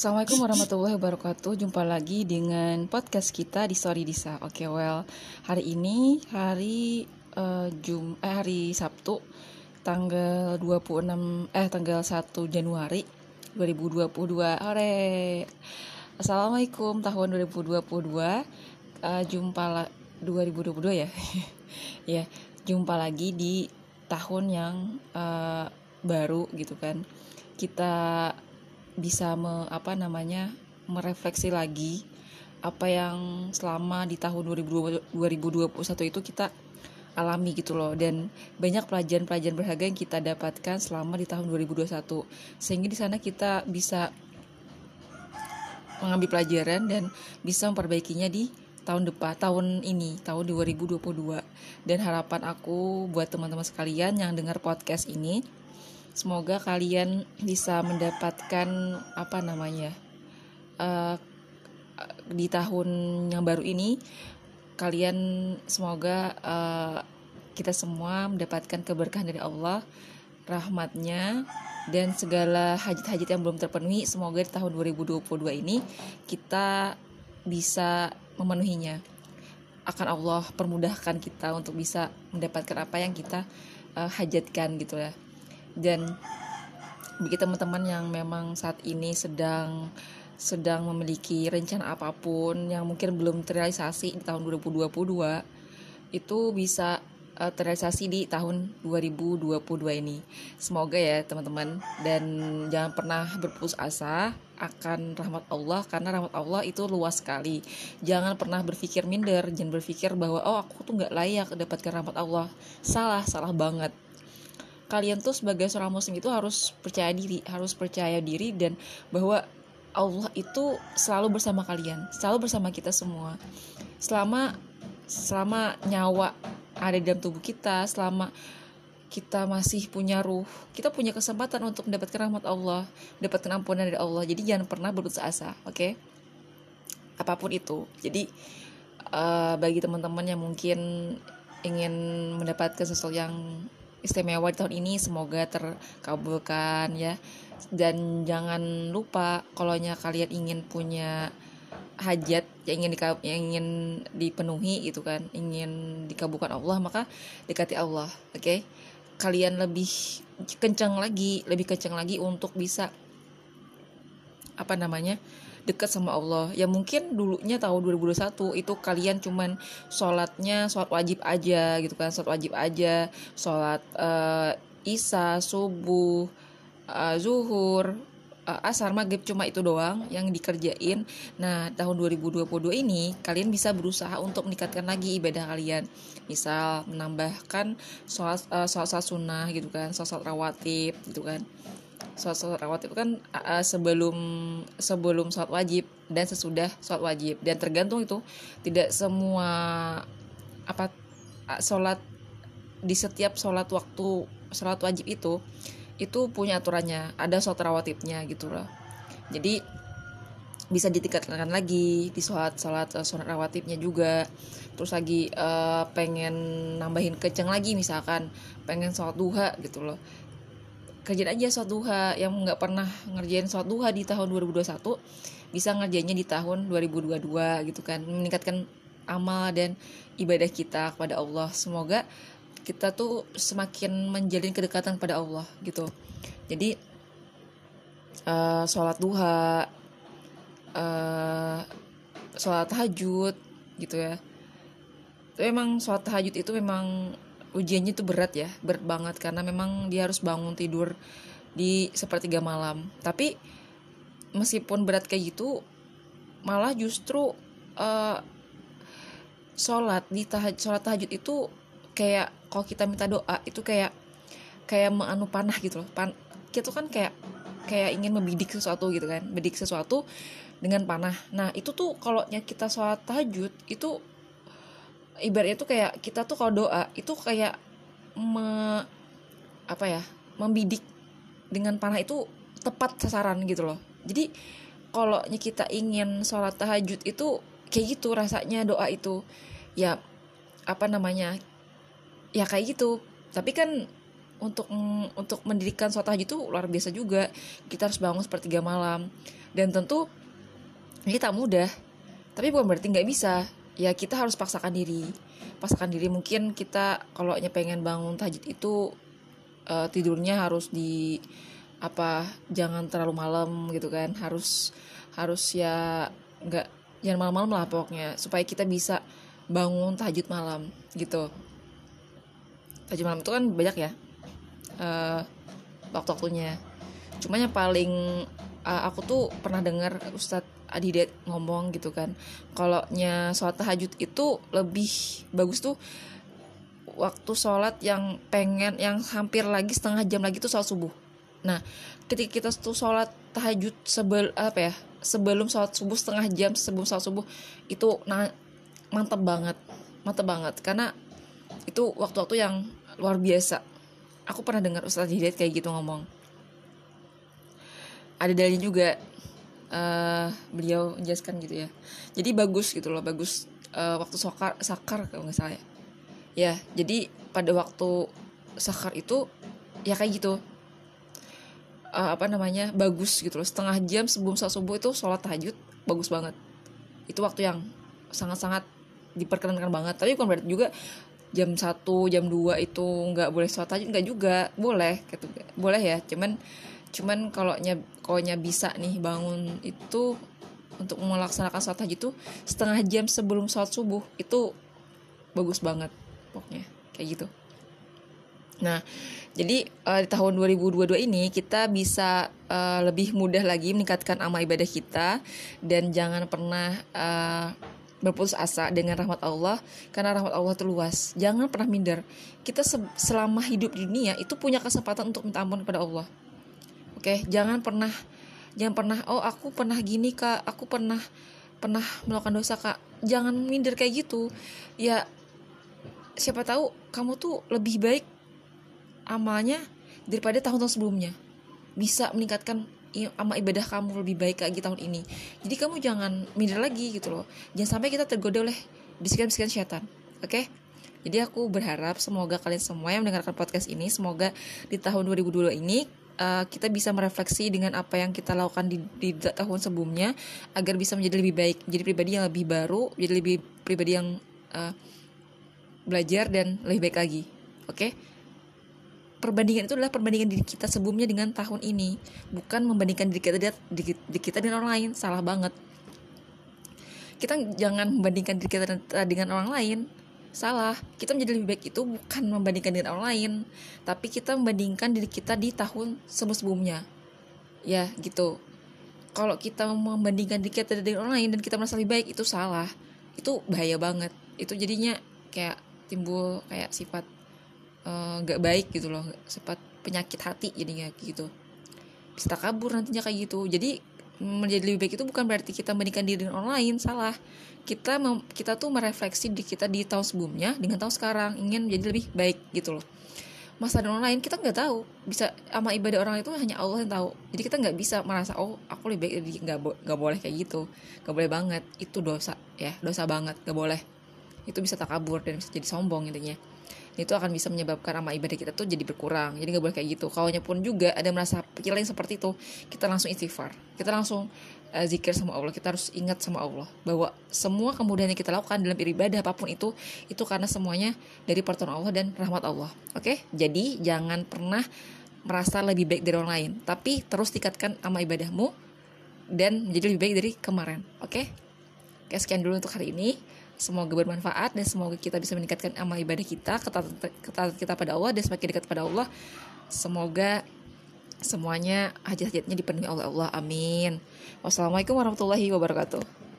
Assalamualaikum warahmatullahi wabarakatuh. Jumpa lagi dengan podcast kita di Story Disa. Oke, okay, well, hari ini hari uh, Jum eh, hari Sabtu tanggal 26 eh tanggal 1 Januari 2022. Ore. Assalamualaikum tahun 2022. Uh, jumpa la 2022 ya. ya, jumpa lagi di tahun yang uh, baru gitu kan. Kita bisa me, apa namanya merefleksi lagi apa yang selama di tahun 2021 itu kita alami gitu loh. Dan banyak pelajaran-pelajaran berharga yang kita dapatkan selama di tahun 2021 sehingga di sana kita bisa mengambil pelajaran dan bisa memperbaikinya di tahun depan tahun ini tahun 2022 dan harapan aku buat teman-teman sekalian yang dengar podcast ini semoga kalian bisa mendapatkan apa namanya uh, di tahun yang baru ini kalian semoga uh, kita semua mendapatkan keberkahan dari Allah rahmatnya dan segala hajat-hajat yang belum terpenuhi. Semoga di tahun 2022 ini kita bisa memenuhinya. Akan Allah permudahkan kita untuk bisa mendapatkan apa yang kita uh, hajatkan gitu ya dan bagi teman-teman yang memang saat ini sedang sedang memiliki rencana apa pun yang mungkin belum terrealisasi di tahun 2022 itu bisa uh, terrealisasi di tahun 2022 ini. Semoga ya teman-teman dan jangan pernah berputus asa akan rahmat Allah karena rahmat Allah itu luas sekali. Jangan pernah berpikir minder, jangan berpikir bahwa oh aku tuh nggak layak dapatkan rahmat Allah. Salah, salah banget kalian tuh sebagai seorang muslim itu harus percaya diri harus percaya diri dan bahwa Allah itu selalu bersama kalian selalu bersama kita semua. Selama selama nyawa ada di dalam tubuh kita selama kita masih punya ruh kita punya kesempatan untuk mendapatkan rahmat Allah mendapatkan ampunan dari Allah. Jadi jangan pernah berputus asa oke? Okay? apa pun itu. Jadi uh, bagi teman-teman yang mungkin ingin mendapatkan sesuatu yang istimewa di tahun ini semoga terkabulkan ya dan jangan lupa kalau kalian ingin punya hajat yang ingin yang ingin dipenuhi gitu kan ingin dikabulkan Allah maka dekati Allah oke okay? kalian lebih kencang lagi lebih kencang lagi untuk bisa apa namanya dekat sama Allah. Ya mungkin dulunya tahun 2021 itu kalian cuman sholatnya sholat wajib aja gitu kan sholat wajib aja sholat uh, isya subuh uh, zuhur uh, asar maghrib cuma itu doang yang dikerjain. Nah tahun 2022 ini kalian bisa berusaha untuk meningkatkan lagi ibadah kalian. Misal menambahkan sholat uh, sholat, sunnah gitu kan sholat, sholat rawatib gitu kan sholat sholat rawat itu kan uh, sebelum sebelum sholat wajib dan sesudah sholat wajib. Dan tergantung itu tidak semua apa sholat di setiap sholat waktu sholat wajib itu itu punya aturannya. Ada sholat rawatibnya gitu loh. Jadi bisa ditingkatkan lagi di sholat sholat sholat rawatibnya juga. Terus lagi uh, pengen nambahin kenceng lagi misalkan pengen sholat duha gitu loh kerjain aja sholat duha yang nggak pernah ngerjain sholat duha di tahun 2021 bisa ngerjainnya di tahun 2022 gitu kan. Meningkatkan amal dan ibadah kita kepada Allah. Semoga kita tuh semakin menjalin kedekatan pada Allah gitu. Jadi uh, sholat duha uh, sholat tahajud gitu ya. Itu emang sholat tahajud itu memang ujiannya itu berat ya berat banget. Karena memang dia harus bangun tidur di sepertiga malam. Tapi meskipun berat kayak gitu malah justru uh, sholat di tahaj sholat tahajud itu kayak kalau kita minta doa itu kayak kayak menganu panah gitu loh. Pan kita kan kayak kayak ingin membidik sesuatu gitu kan bidik sesuatu dengan panah. Nah itu tuh kalau kita sholat tahajud itu ibaratnya tuh kayak kita tuh kalau doa itu kayak me, apa ya membidik dengan panah itu tepat sasaran gitu loh. Jadi kalau kita ingin sholat tahajud itu kayak gitu rasanya doa itu. Ya apa namanya ya kayak gitu. Tapi kan untuk untuk mendirikan sholat tahajud itu luar biasa juga. Kita harus bangun sepertiga malam. Dan tentu ini tak mudah. Tapi bukan berarti nggak bisa ya kita harus paksakan diri. Paksakan diri mungkin kita kalau pengen bangun tahajud itu uh, tidurnya harus di apa jangan terlalu malam gitu kan. Harus harus ya nggak jangan malam-malam lah pokoknya supaya kita bisa bangun tahajud malam gitu. Tahajud malam itu kan banyak ya uh, waktu-waktunya. Cuma yang paling uh, aku tuh pernah dengar Ustadz Adidet ngomong gitu kan. Kalau nya sholat tahajud itu lebih bagus tuh waktu sholat yang pengen yang hampir lagi setengah jam lagi tuh sholat subuh. Nah ketika kita tuh sholat tahajud sebel apa ya sebelum sholat subuh setengah jam sebelum sholat subuh itu nah mantep banget. Mantep banget karena itu waktu-waktu yang luar biasa. Aku pernah dengar Ustadz Hidayat kayak gitu ngomong ada dalilnya juga. Uh, beliau menjelaskan gitu ya. Jadi bagus gitu loh bagus uh, waktu sakar sakar kalau nggak salah ya. Ya jadi pada waktu sakar itu ya kayak gitu. Uh, apa namanya bagus gitu loh. Setengah jam sebelum sholat subuh itu sholat tahajud bagus banget. Itu waktu yang sangat-sangat diperkenankan banget. Tapi bukan berarti juga jam 1, jam 2 itu nggak boleh sholat tahajud nggak juga. Boleh gitu. Boleh ya cuman cuman kalau nya bisa nih bangun itu untuk melaksanakan sholat tahajud itu setengah jam sebelum sholat subuh itu bagus banget pokoknya kayak gitu nah jadi uh, di tahun 2022 ini kita bisa uh, lebih mudah lagi meningkatkan amal ibadah kita dan jangan pernah uh, berputus asa dengan rahmat Allah karena rahmat Allah itu luas. Jangan pernah minder. Kita se selama hidup di dunia itu punya kesempatan untuk minta ampun kepada Allah. Oke, jangan pernah jangan pernah oh aku pernah gini Kak, aku pernah pernah melakukan dosa Kak. Jangan minder kayak gitu. Ya siapa tahu kamu tuh lebih baik amalnya daripada tahun-tahun sebelumnya. Bisa meningkatkan sama ibadah kamu lebih baik lagi tahun ini jadi kamu jangan minder lagi gitu loh jangan sampai kita tergoda oleh bisikan-bisikan setan oke okay? jadi aku berharap semoga kalian semua yang mendengarkan podcast ini semoga di tahun 2022 ini uh, kita bisa merefleksi dengan apa yang kita lakukan di, di tahun sebelumnya agar bisa menjadi lebih baik jadi pribadi yang lebih baru jadi lebih pribadi yang uh, belajar dan lebih baik lagi. Oke? Okay? perbandingan itu adalah perbandingan diri kita sebelumnya dengan tahun ini. Bukan membandingkan diri kita diri, diri kita dengan orang lain. Salah banget. Kita jangan membandingkan diri kita dengan orang lain salah kita menjadi lebih baik itu bukan membandingkan dengan orang lain tapi kita membandingkan diri kita di tahun sebelum sebelumnya ya gitu. Kalau kita membandingkan diri kita dengan orang lain dan kita merasa lebih baik itu salah. Itu bahaya banget. Itu jadinya kayak timbul kayak sifat Eh, nggak uh, baik gitu loh. Sempat penyakit hati jadinya gitu. Bisa kabur nantinya kayak gitu. Jadi menjadi lebih baik itu bukan berarti kita membandingkan diri dengan orang lain salah. Kita mem, kita tuh merefleksi di kita di tahun sebelumnya dengan tahun sekarang ingin menjadi lebih baik gitu loh. Masa dan orang lain kita nggak tahu. Bisa sama ibadah orang itu hanya Allah yang tahu. Jadi kita nggak bisa merasa oh aku lebih baik jadi nggak nggak boleh kayak gitu. Nggak boleh banget. Itu dosa ya dosa banget. Nggak boleh. Itu bisa takabur dan bisa jadi sombong intinya itu akan bisa menyebabkan amal ibadah kita tuh jadi berkurang jadi nggak boleh kayak gitu kalau pun juga ada merasa pikiran seperti itu kita langsung istighfar kita langsung uh, zikir sama Allah kita harus ingat sama Allah bahwa semua kemudian yang kita lakukan dalam ibadah apa pun itu itu karena semuanya dari pertolongan Allah dan rahmat Allah oke okay? jadi jangan pernah merasa lebih baik dari orang lain tapi terus tingkatkan amal ibadahmu dan menjadi lebih baik dari kemarin oke okay? Oke, sekian dulu untuk hari ini. Semoga bermanfaat dan semoga kita bisa meningkatkan amal ibadah kita, ketaatan kita pada Allah dan semakin dekat pada Allah. Semoga semuanya hajat-hajatnya dipenuhi oleh Allah. Amin. Wassalamualaikum warahmatullahi wabarakatuh.